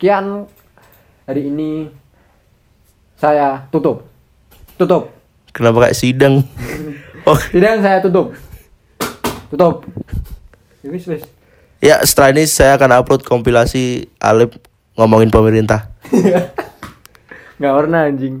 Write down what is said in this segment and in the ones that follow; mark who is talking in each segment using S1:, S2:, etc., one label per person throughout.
S1: sekian. Hari ini saya tutup. Tutup.
S2: Kenapa kayak sidang? Oh,
S1: tidak saya tutup. Tutup. Wis wis.
S2: Ya setelah ini saya akan upload kompilasi Alip ngomongin pemerintah.
S1: nggak pernah anjing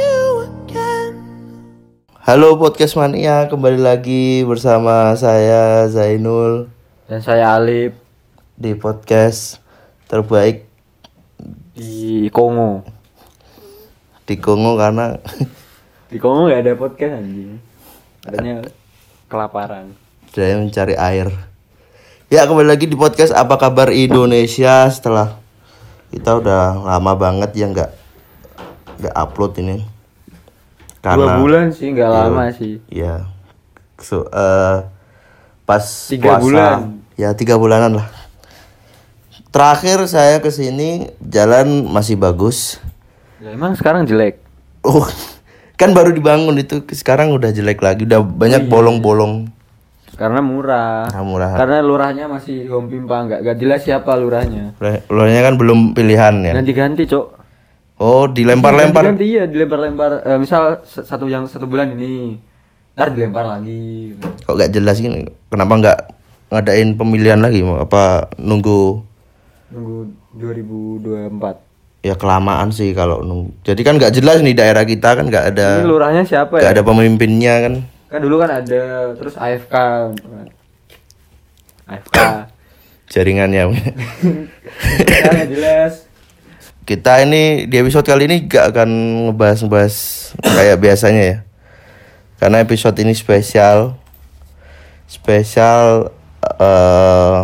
S2: Halo podcast mania, kembali lagi bersama saya Zainul
S1: dan saya Alip
S2: di podcast terbaik
S1: di Kongo
S2: di Kongo karena
S1: di Kongo nggak ada podcast anjing adanya kelaparan
S2: saya mencari air. Ya kembali lagi di podcast apa kabar Indonesia setelah kita udah lama banget ya nggak nggak upload ini.
S1: Dua bulan sih nggak lama sih
S2: Ya. So, eh, pas
S1: Tiga
S2: puasa,
S1: bulan.
S2: Ya tiga bulanan lah. Terakhir saya ke sini jalan masih bagus.
S1: ya, emang sekarang jelek
S2: Oh, kan baru dibangun itu sekarang udah jelek lagi, udah banyak bolong-bolong.
S1: karena murah
S2: Nah, murah.
S1: karena lurahnya masih Gompimpa nggak nggak jelas siapa lurahnya
S2: Lurahnya kan belum pilihan ya.
S1: ganti-ganti cok
S2: Oh, dilempar-lempar.
S1: ganti iya dilempar-lempar Eh, misal satu yang satu bulan ini ntar dilempar lagi
S2: Kok gak jelas gini? Kenapa nggak ngadain pemilihan lagi? Mau Apa nunggu
S1: nunggu 2024
S2: ya kelamaan sih kalau nunggu. Jadi kan nggak jelas nih daerah kita kan nggak ada
S1: ini lurahnya siapa
S2: nggak
S1: ya
S2: ada pemimpinnya kan.
S1: kan dulu kan ada terus AFK AFK
S2: Jaringannya.
S1: Nggak jelas
S2: kita ini di episode kali ini gak akan ngebahas-ngebahas kayak biasanya ya. Karena episode ini spesial. Spesial eh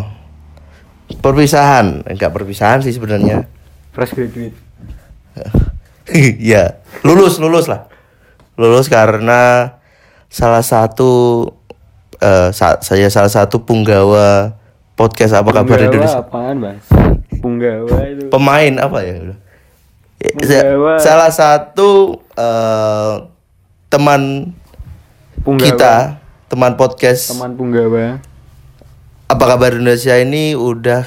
S2: perpisahan, enggak perpisahan sih sebenarnya.
S1: fresh graduate
S2: ya lulus lulus lah lulus karena salah satu eh sa- saya salah satu punggawa podcast apa kabar Indonesia
S1: apaan mas Punggawa itu.
S2: Pemain apa ya? Ya,
S1: Punggawa.
S2: salah satu eh, teman
S1: Punggawa
S2: kita teman podcast.
S1: Teman Punggawa
S2: apa kabar Indonesia ini udah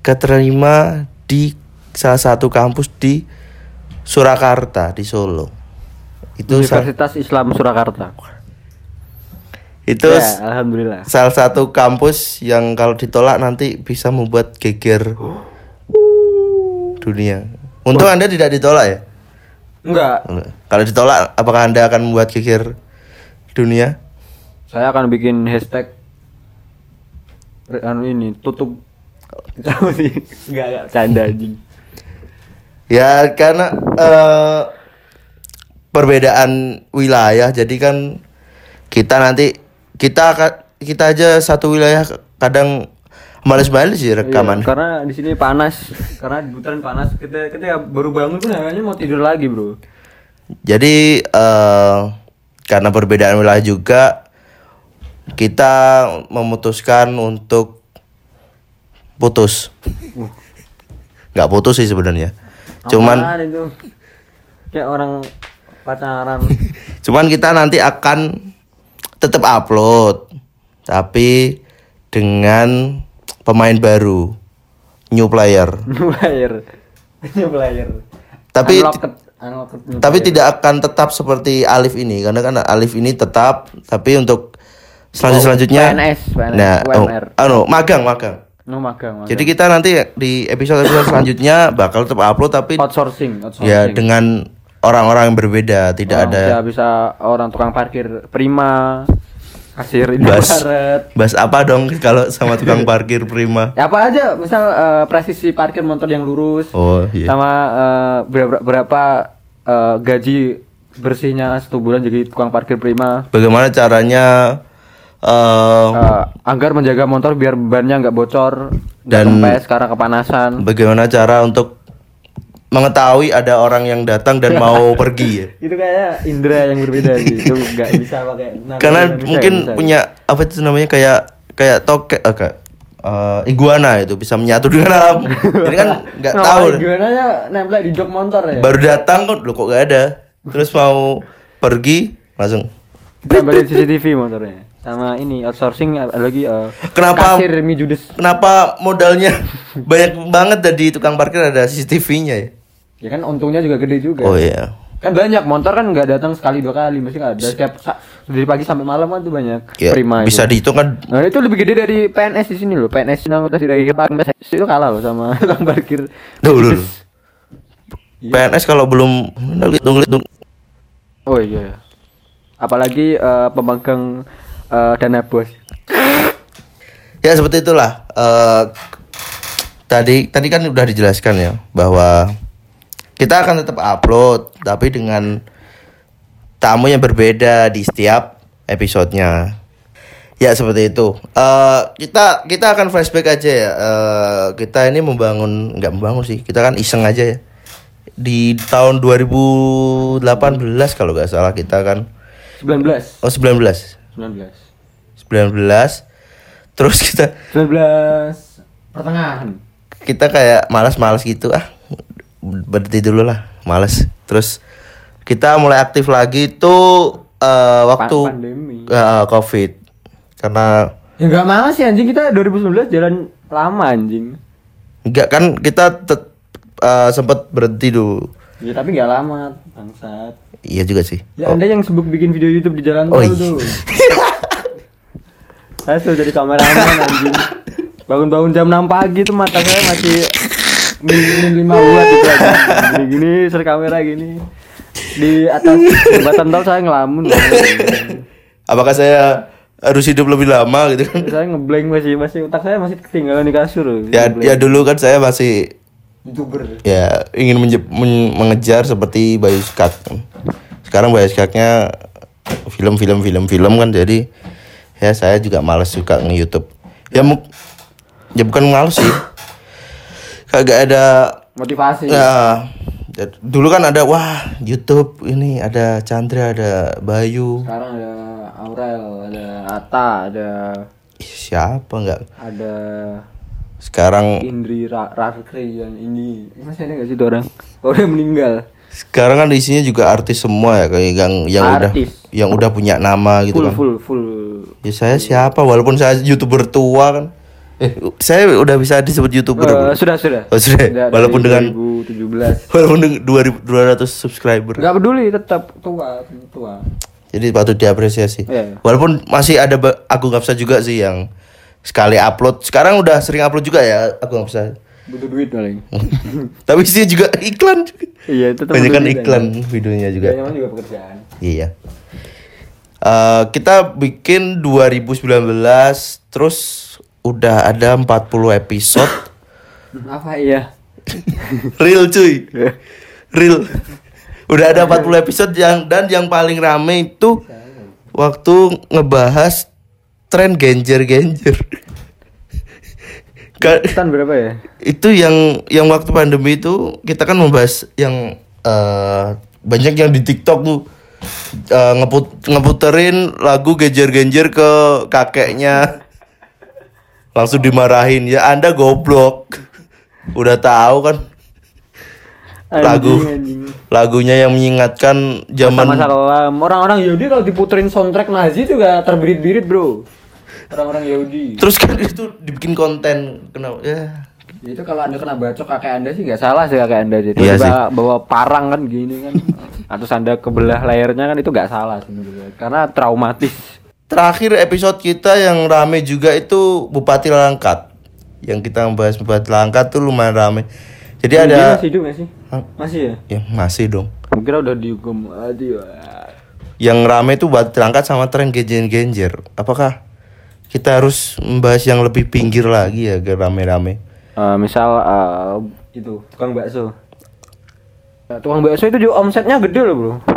S2: keterima di salah satu kampus di Surakarta di Solo. Itu
S1: Universitas Islam Surakarta
S2: itu
S1: ya alhamdulillah
S2: salah satu kampus yang kalau ditolak nanti bisa membuat geger dunia. Untung Anda tidak ditolak ya.
S1: enggak
S2: Kalau ditolak apakah Anda akan membuat geger dunia?
S1: saya akan bikin hashtag anu ini tutup sih enggak enggak canda anjing
S2: Ya karena eh, perbedaan wilayah jadi kan kita nanti kita kita aja satu wilayah kadang males-males sih rekaman.
S1: Iya, karena di sini panas karena di Butaran panas kita kita baru bangun pun hawanya mau tidur lagi bro
S2: Jadi eh, karena perbedaan wilayah juga kita memutuskan untuk putus. Nggak putus sih sebenarnya. Cuman
S1: itu kayak orang pacaran
S2: cuman kita nanti akan tetap upload tapi dengan pemain baru, new player.
S1: new player new player
S2: Tapi
S1: Unlocked-
S2: tapi
S1: player.
S2: tidak akan tetap seperti Alif ini karena kan Alif ini tetap tapi untuk selanjut selanjutnya
S1: PNS, PNS,
S2: nah oh,
S1: UMR.
S2: anu magang magang
S1: no magang, magang.
S2: jadi kita nanti di episode episode selanjutnya bakal tetap upload tapi
S1: outsourcing outsourcing
S2: ya dengan orang-orang yang berbeda tidak
S1: Orang
S2: ada
S1: bisa bisa orang tukang parkir prima kasir
S2: Bas.
S1: Indomaret
S2: bahas apa dong kalau sama tukang parkir prima
S1: ya apa aja misal eh, presisi parkir motor yang lurus
S2: oh iya
S1: sama eh, berapa, berapa eh, gaji bersihnya satu bulan jadi tukang parkir prima
S2: bagaimana caranya Eh,
S1: Eh, agar menjaga motor biar bannya nggak bocor
S2: Dan-
S1: dan kempes karena kepanasan.
S2: bagaimana cara untuk mengetahui ada orang yang datang dan mau pergi ya?
S1: Itu kayak indera yang berbeda sih. Itu nggak bisa pakai.
S2: Karena
S1: Indonesia,
S2: mungkin
S1: bisa.
S2: punya apa itu namanya kayak kayak tokek eh, kayak, eh, iguana itu bisa menyatu dengan alam. Jadi kan nggak
S1: Nah,
S2: tahu.
S1: Gimana ya nempel di jok motor ya?
S2: Baru datang kok lo kok gak ada. Terus mau pergi langsung
S1: Tambahin CCTV motornya. Sama ini outsourcing lagi eh,
S2: Kenapa-
S1: kasir mie judes.
S2: Kenapa modalnya banyak banget dari tukang parkir ada CCTV-nya ya?
S1: Ya kan untungnya juga gede juga.
S2: Oh iya.
S1: Kan banyak motor kan nggak datang sekali dua kali, mesti nggak ada setiap dari pagi sampai malam kan tuh banyak.
S2: Ya,
S1: Prima itu.
S2: bisa dihitung kan
S1: Nah itu lebih gede dari PNS di sini loh. PNS yang udah dari parkir itu kalah loh sama tukang parkir.
S2: Duh, duh, duh. PNS kalau belum hitung
S1: Oh iya. iya. Apalagi eh, pemegang eh, dana bos.
S2: ya seperti itulah Eh, tadi tadi kan udah dijelaskan ya bahwa kita akan tetap upload tapi dengan tamu yang berbeda di setiap episodenya. Ya seperti itu. Eh, kita kita akan flashback aja ya. Eh, kita ini membangun nggak membangun sih. Kita kan iseng aja ya. Di tahun 2018 kalau nggak salah kita kan.
S1: 19.
S2: oh 19
S1: 19.
S2: 19 terus kita
S1: 19 pertengahan.
S2: kita kayak malas-malas gitu. Ah berhenti dulu lah malas terus kita mulai aktif lagi tuh eh, waktu
S1: pandemi.
S2: eh, covid karena
S1: Ya enggak malas sih anjing kita 2019 jalan lama anjing.
S2: enggak kan kita tet- eh, sempat berhenti dulu
S1: Ya tapi enggak lama bangsat.
S2: iya juga sih
S1: Ya Anda yang sibuk bikin video YouTube di jalan
S2: Oh,
S1: tol
S2: iya.
S1: tuh. saya sudah jadi kameramen anjing. Bangun-bangun jam 6 pagi tuh mata saya masih min 5 watt itu aja. Gini-gini ser kamera gini. Di atas jembatan tol saya ngelamun.
S2: apakah saya harus hidup lebih lama gitu kan
S1: saya ngeblank masih masih otak saya masih ketinggalan di kasur.
S2: ya ya dulu kan saya masih
S1: YouTuber.
S2: ya ingin menje- men- mengejar seperti Bayu Skak kan. Sekarang Bayu Skaknya film-film film-film kan jadi ya saya juga males suka nge-YouTube. Ya mu- ya bukan males sih. Kagak ada
S1: Motivasi.
S2: ya dulu kan ada wah YouTube ini ada Chandra ada Bayu
S1: Sekarang ada Aurel, ada Ata, ada
S2: siapa nggak
S1: ada
S2: sekarang
S1: Indri Ra yang ini masih ada nggak sih orang? Udah meninggal.
S2: sekarang kan isinya juga artis semua ya kayak yang yang udah
S1: Artis.
S2: yang udah punya nama gitu
S1: full
S2: kan
S1: full full.
S2: Ya saya siapa walaupun saya youtuber tua kan. Eh saya udah bisa disebut youtuber. Belum?
S1: sudah sudah.
S2: Oh, sudah. Walaupun dengan-
S1: 2017.
S2: walaupun dengan 2200 subscriber.
S1: Nggak peduli tetap tua tua.
S2: Jadi patut diapresiasi.
S1: Iya.
S2: Walaupun masih ada ba- Agung Gapsa juga sih yang sekali upload. Sekarang udah sering upload juga ya Agung Gapsa.
S1: Butuh duit paling.
S2: Tapi isinya juga iklan
S1: iya itu
S2: Banyak kan iklan videonya juga.
S1: Ya, juga pekerjaan.
S2: Iya. Eh, kita bikin 2019 terus udah ada 40 episode
S1: Apa iya?
S2: real cuy. Real. Udah ada 40 episode yang dan yang paling rame itu waktu ngebahas tren genjer-genjer. Ka-
S1: Tan berapa ya?
S2: itu yang yang waktu pandemi itu kita kan membahas yang eh, banyak yang di TikTok tuh eh, ngeput ngeputerin lagu genjer-genjer ke kakeknya langsung dimarahin ya anda goblok. Udah tahu kan? Lagu
S1: Anjing, anjing.
S2: lagunya yang mengingatkan zaman
S1: Masa kelam orang-orang Yahudi kalau diputerin soundtrack Nazi juga terbirit-birit bro. Orang-orang Yahudi.
S2: Terus kan itu dibikin konten kenapa ya.
S1: Ya itu kalau anda kena bacok kakek anda sih nggak salah sih kakek anda jadi
S2: Iya sih.
S1: bawa, bawa parang kan gini kan. Atau anda kebelah layarnya kan itu nggak salah sebenarnya karena traumatis
S2: Terakhir episode kita yang rame juga itu Bupati Langkat. Yang kita membahas Bupati Langkat tuh lumayan rame. Jadi
S1: Dia
S2: ada
S1: masih hidup nggak sih
S2: Hah?
S1: masih ya
S2: ya masih dong.
S1: kira udah dihukum aduh
S2: Yang rame itu Bupati Langkat sama tren genjer-genjer. Apakah kita harus membahas yang lebih pinggir lagi ya agar rame-rame?
S1: Eh, misal eh, itu tukang bakso tukang bakso itu juga omsetnya gede loh bro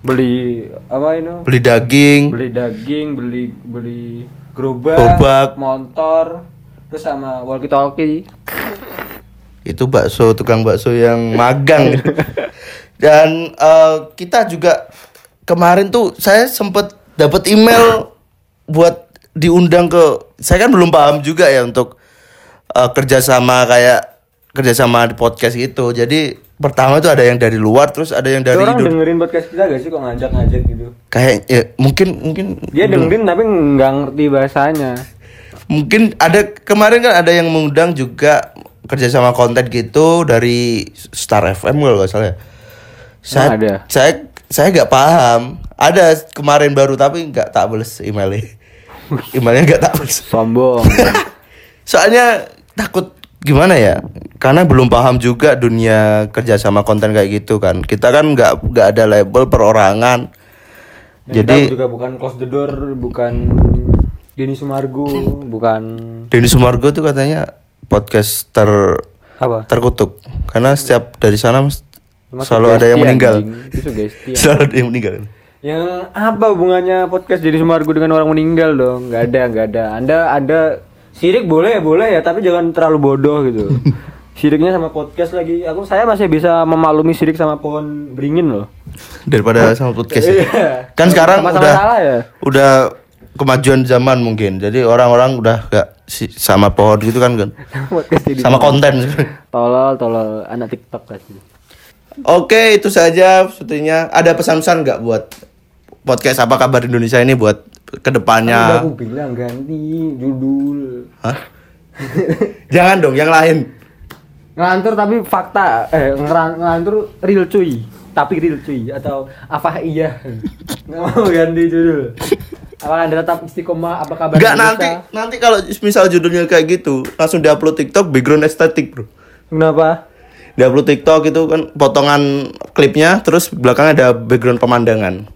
S1: beli apa itu
S2: beli daging.
S1: Beli daging beli beli gerobak,
S2: Gerobak.
S1: motor terus sama walkie talkie
S2: itu bakso tukang bakso yang magang. Dan eh, kita juga kemarin tuh saya sempet dapat email buat diundang ke saya kan belum paham juga ya untuk eh, kerjasama kayak kerjasama di podcast gitu. Jadi pertama itu ada yang dari luar terus ada yang dari
S1: orang
S2: Indo-
S1: dengerin podcast kita gak sih kok ngajak-ngajak gitu
S2: kayak ya, mungkin mungkin
S1: dia dengerin tapi nggak ngerti bahasanya
S2: mungkin ada kemarin kan ada yang mengundang juga kerjasama konten gitu dari Star FM kalau nggak salah ya. Saya
S1: Emang ada?
S2: saya saya nggak paham. Ada kemarin baru tapi nggak tak balas emailnya. emailnya nggak tak balas.
S1: sombong
S2: Soalnya takut gimana ya? Karena belum paham juga dunia kerjasama konten kayak gitu kan. Kita kan nggak nggak ada label perorangan.
S1: Dan
S2: Jadi
S1: kita juga bukan close the door bukan Denny Sumargo bukan
S2: Denny Sumargo tuh katanya podcaster
S1: apa
S2: terkutuk karena setiap dari sana mas-
S1: Cuma
S2: selalu ada yang meninggal selalu ada yang meninggal
S1: Yang apa hubungannya podcast jadi Sumargo dengan orang meninggal dong? Nggak ada, nggak ada. Anda, Anda sirik boleh, boleh ya, tapi jangan terlalu bodoh gitu. Siriknya sama podcast lagi. Aku saya masih bisa memaklumi sirik sama pohon beringin loh.
S2: daripada sama podcast ya.
S1: Iya.
S2: kan sekarang
S1: Sama-sama
S2: udah
S1: salah ya?
S2: udah kemajuan zaman mungkin jadi orang-orang udah gak si- sama pohon gitu kan kan sama konten
S1: tolol, tolol anak TikTok pasti.
S2: oke itu saja sepertinya ada pesan-pesan nggak buat podcast apa kabar Indonesia ini buat
S1: Udah
S2: ke depannya
S1: aku bilang ganti judul.
S2: Hah? jangan dong yang lain.
S1: Ngelantur tapi fakta eh ngelantur real cuy. Tapi real cuy atau apa iya. Nggak mau ganti judul. Apakah anda tetap istiqomah? Apa kabar Indonesia?
S2: nanti nanti kalau misal judulnya kayak gitu langsung diupload TikTok background estetik bro.
S1: Kenapa?
S2: Diupload TikTok itu kan potongan klipnya terus belakangnya ada background pemandangan.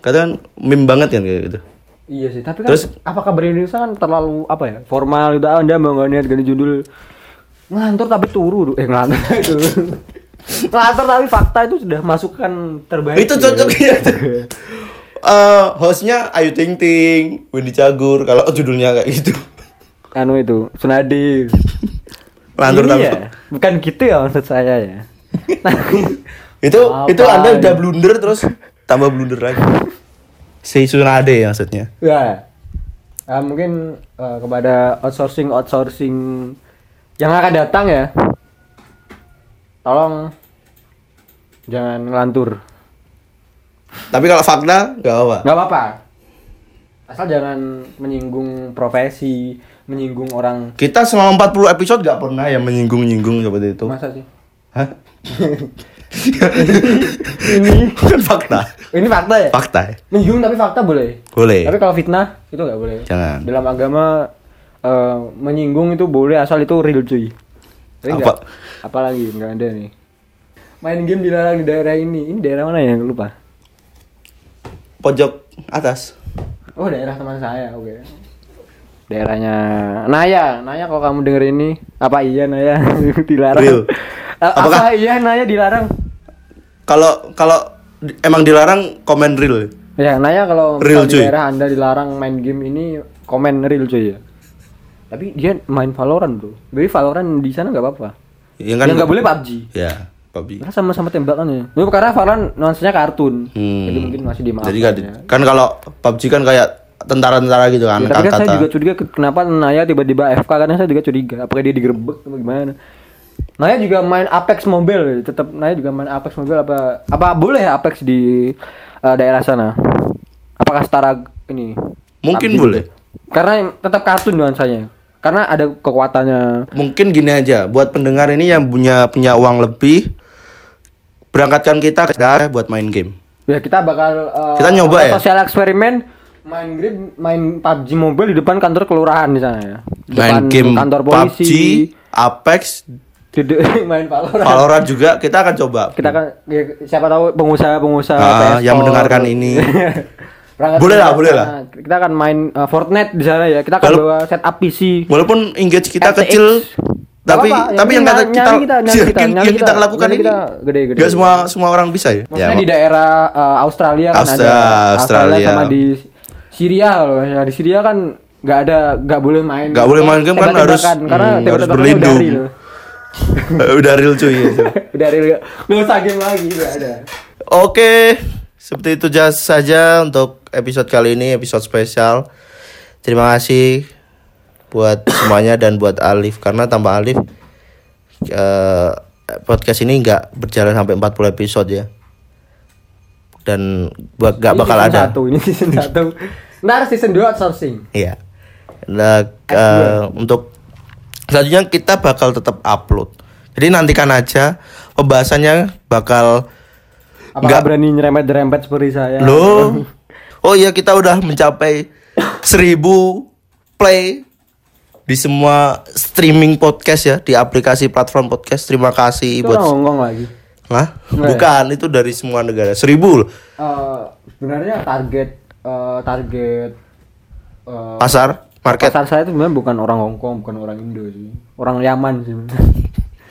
S2: Kata kan meme banget kan kayak gitu
S1: iya sih tapi kan
S2: Terus-
S1: apa kabar Indonesia kan terlalu apa ya formal gitu. Ah, anda mau nggak niat ganti judul? Ngelantur tapi turu eh ngelantur itu. Ngelantur tapi fakta itu sudah masukkan terbaik.
S2: Itu cocok ya Eh, hostnya Ayu Ting Ting Wendy Cagur kalau judulnya kayak gitu.
S1: Anu itu Sunadi.
S2: Lantur tapi
S1: iya. bukan gitu ya maksud saya ya.
S2: Itu
S1: Apa?
S2: itu anda udah blunder terus tambah blunder lagi si Sunade ya maksudnya
S1: Ya. Ah, mungkin eh, kepada outsourcing outsourcing yang akan datang ya. Tolong jangan ngelantur.
S2: tapi kalau fakta nggak apa
S1: nggak apa-apa. Asal jangan menyinggung profesi, menyinggung orang.
S2: kita selama 40 episode nggak pernah yang menyinggung-nyinggung seperti itu
S1: Masa sih?
S2: Hah?
S1: Ini
S2: kan fakta
S1: ini fakta ya?
S2: fakta ya
S1: Menyinggung tapi fakta boleh.
S2: boleh
S1: Tapi kalau fitnah itu nggak boleh.
S2: Jangan.
S1: Dalam agama eh, menyinggung itu boleh asal itu real cuy. Tapi
S2: Apa?
S1: nggak. Apalagi nggak ada nih. Main game dilarang di daerah ini. Ini daerah mana ya? Lupa.
S2: pojok atas
S1: Oh daerah teman saya. Oke. Daerahnya Naya. Naya kalau kamu denger ini apa iya Naya dilarang?
S2: Real.
S1: Eh,
S2: Apakah-
S1: apa iya Naya dilarang?
S2: kalau kalau emang dilarang komen real
S1: Ya, Naya kalau
S2: Real,
S1: di daerah Anda dilarang main game ini komen real cuy ya. Tapi dia main Valorant, Bro. Jadi Valorant di sana nggak apa-apa.
S2: ya
S1: Yang nggak boleh PUBG.
S2: ya PUBG
S1: Karena sama-sama tembakannya. Itu karena Valorant nuansanya kartun.
S2: Hmm.
S1: Jadi mungkin masih dimaafkan.
S2: jadi kan
S1: ya.
S2: kan kalau PUBG kan kayak tentara-tentara gitu kan
S1: Ya, tapi kan saya juga curiga ke- kenapa Naya tiba-tiba AFK karena saya juga curiga apakah dia digerebek atau gimana. Naya juga main Apex Mobile, tetap Naya juga main Apex Mobile apa apa boleh ya Apex di eh, daerah sana? Apakah setara ini?
S2: Mungkin
S1: PUBG
S2: boleh.
S1: Karena tetap kartun nuansanya. Karena ada kekuatannya.
S2: mungkin gini aja buat pendengar ini yang punya punya uang lebih berangkatkan kita ke daerah buat main game
S1: Ya kita bakal eh,
S2: Kita nyoba ya?
S1: Sosial eksperimen main game main PUBG Mobile di depan kantor kelurahan di sana ya. Di
S2: main
S1: depan
S2: game
S1: kantor
S2: PUBG
S1: polisi.
S2: Apex
S1: De- main Valorant.
S2: Valorant juga kita akan coba
S1: kita kan ya, siapa tahu pengusaha-pengusaha
S2: Ah,
S1: PS
S2: yang mendengarkan ini. Boleh lah, boleh lah.
S1: Kita akan main uh, Fortnite di sana ya. Kita akan
S2: Kalau-
S1: bawa setup PC.
S2: walaupun engage kita
S1: RTX.
S2: kecil Tapi
S1: apa-apa,
S2: tapi yang kata
S1: nyari
S2: kita,
S1: kita,
S2: yang,
S1: kita,
S2: yang
S1: nyari
S2: kita, lakukan ini
S1: kita gede-gede.
S2: nggak semua semua orang bisa ya.
S1: Maksudnya
S2: Ya,
S1: di daerah eh, Australia kan
S2: Austra-
S1: ada
S2: Australia.
S1: sama di Syria loh. Ya, di Syria kan nggak ada nggak boleh main.
S2: Nggak boleh main game kan harus-
S1: karena
S2: hmm, harus berlindung.
S1: Udah real.
S2: udah cuy. ya.
S1: udah real. Nggak usah game lagi nggak ada.
S2: Oke, seperti itu saja untuk episode kali ini, episode spesial. Terima kasih buat semuanya dan buat Alif karena tanpa Alif eh, podcast ini nggak berjalan sampai 40 episode ya. Dan buat nggak bakal
S1: season
S2: ada.
S1: Satu, ini season satu. Ntar season 2 outsourcing.
S2: Iya. Nah, eh, untuk selanjutnya kita bakal tetap upload. Jadi nantikan aja pembahasannya bakal
S1: Apakah
S2: Nggak.
S1: berani nyerempet-nyerempet seperti saya?
S2: Loh. Oh iya kita udah mencapai 1000 play di semua streaming podcast ya di aplikasi platform podcast. Terima kasih
S1: Itu
S2: buat
S1: Hongkong lagi.
S2: Hah?
S1: Nggak ya?
S2: Bukan, itu dari semua negara. 1000 loh.
S1: Eh, sebenarnya target eh, target eh,
S2: Pasar, market.
S1: pasar saya itu sebenarnya bukan orang Hongkong, bukan orang Indo sih. Orang Yaman sih.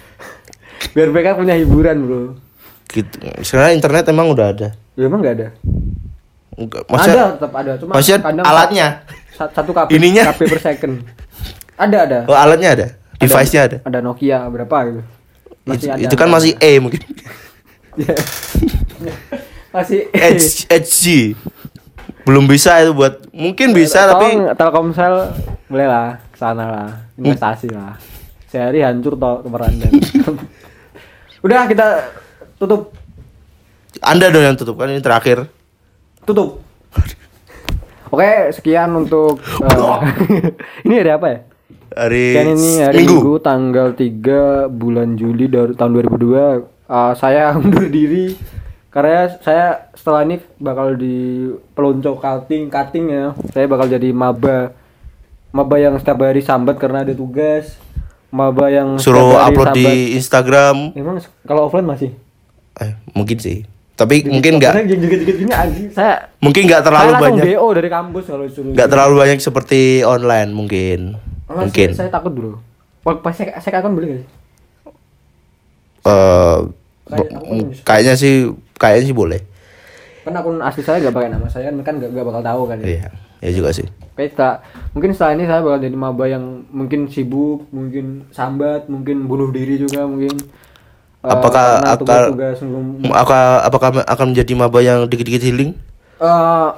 S1: Biar mereka punya hiburan, Bro.
S2: Gitu. Sekarang internet emang udah ada.
S1: Ya emang nggak ada.
S2: Enggak,
S1: ada tetap ada, cuma
S2: maksudnya
S1: kadang
S2: alatnya?
S1: sa- satu kp
S2: Ininya?
S1: kp per second. Ada ada.
S2: Oh, alatnya ada. Device-nya ada.
S1: Ada Nokia berapa gitu.
S2: Itu, itu kan masih E mungkin.
S1: Iya. masih
S2: H, HG. Belum bisa itu buat mungkin bisa tapi
S1: Tolong Telkomsel boleh lah ke sana lah investasi lah. Sehari hancur nomor anda udah kita tutup.
S2: Anda dong yang tutup kan ini terakhir.
S1: tutup. Oke sekian untuk eh, ini hari apa ya?
S2: Hari,
S1: ini hari
S2: Minggu.
S1: Minggu. tanggal 3 bulan Juli dari tahun 2002 Eh, saya undur diri karena saya setelah ini bakal di pelonco cutting cutting ya saya bakal jadi maba maba yang setiap hari sambat karena ada tugas maba yang
S2: Suruh upload di
S1: sambat.
S2: Instagram.
S1: emang kalau offline masih
S2: Eh, mungkin sih. Tapi mungkin nggak
S1: saya
S2: mungkin nggak terlalu
S1: saya
S2: banyak.
S1: BO dari kampus kalau suruh
S2: Nggak terlalu banyak seperti online mungkin.
S1: Mas,
S2: Mungkin.
S1: saya, saya takut bro Wah, pas saya, saya akan boleh gak sih?
S2: Eh, kayaknya sih kayaknya sih boleh.
S1: kan akun asli saya gak pakai nama saya kan gak, gak bakal tahu kan ya.
S2: Iya, ya juga sih.
S1: Setelah- mungkin setelah ini saya bakal jadi maba yang mungkin sibuk, mungkin sambat, mungkin bunuh diri juga mungkin. Eh,
S2: Apakah
S1: karena
S2: akan apakah apakah akan menjadi maba yang dikit-dikit healing?
S1: Eh,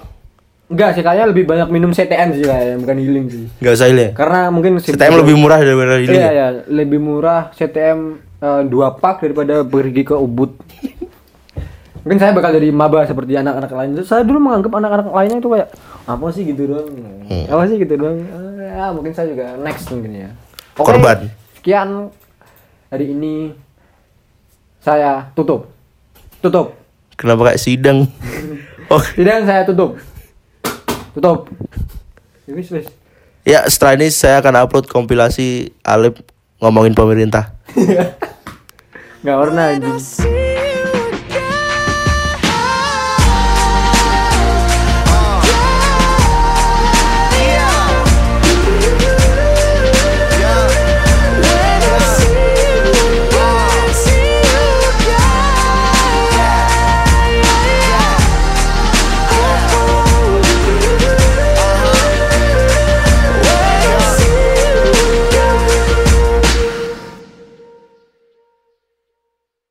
S1: enggak sih kayaknya lebih banyak minum CTN sih kayaknya bukan healing sih.
S2: Enggak usah healing. ya?
S1: Karena mungkin
S2: CTM lebih murah daripada healing.
S1: Iya
S2: ya?
S1: ya, lebih murah CTM eh, dua pak daripada pergi ke Ubud. Mungkin saya bakal jadi maba seperti anak-anak lain. Saya dulu menganggap anak-anak lainnya itu kayak apa sih gitu doang.
S2: Hmm.
S1: Apa sih gitu doang. Eh, Ya, mungkin saya juga next mungkin ya. Oke,
S2: Korban.
S1: Sekian hari ini saya tutup. Tutup.
S2: Kenapa kayak sidang? oh,
S1: Tidak saya tutup. Tutup. Wis wis.
S2: ya setelah ini saya akan upload kompilasi Alip ngomongin pemerintah.
S1: Enggak pernah anjing.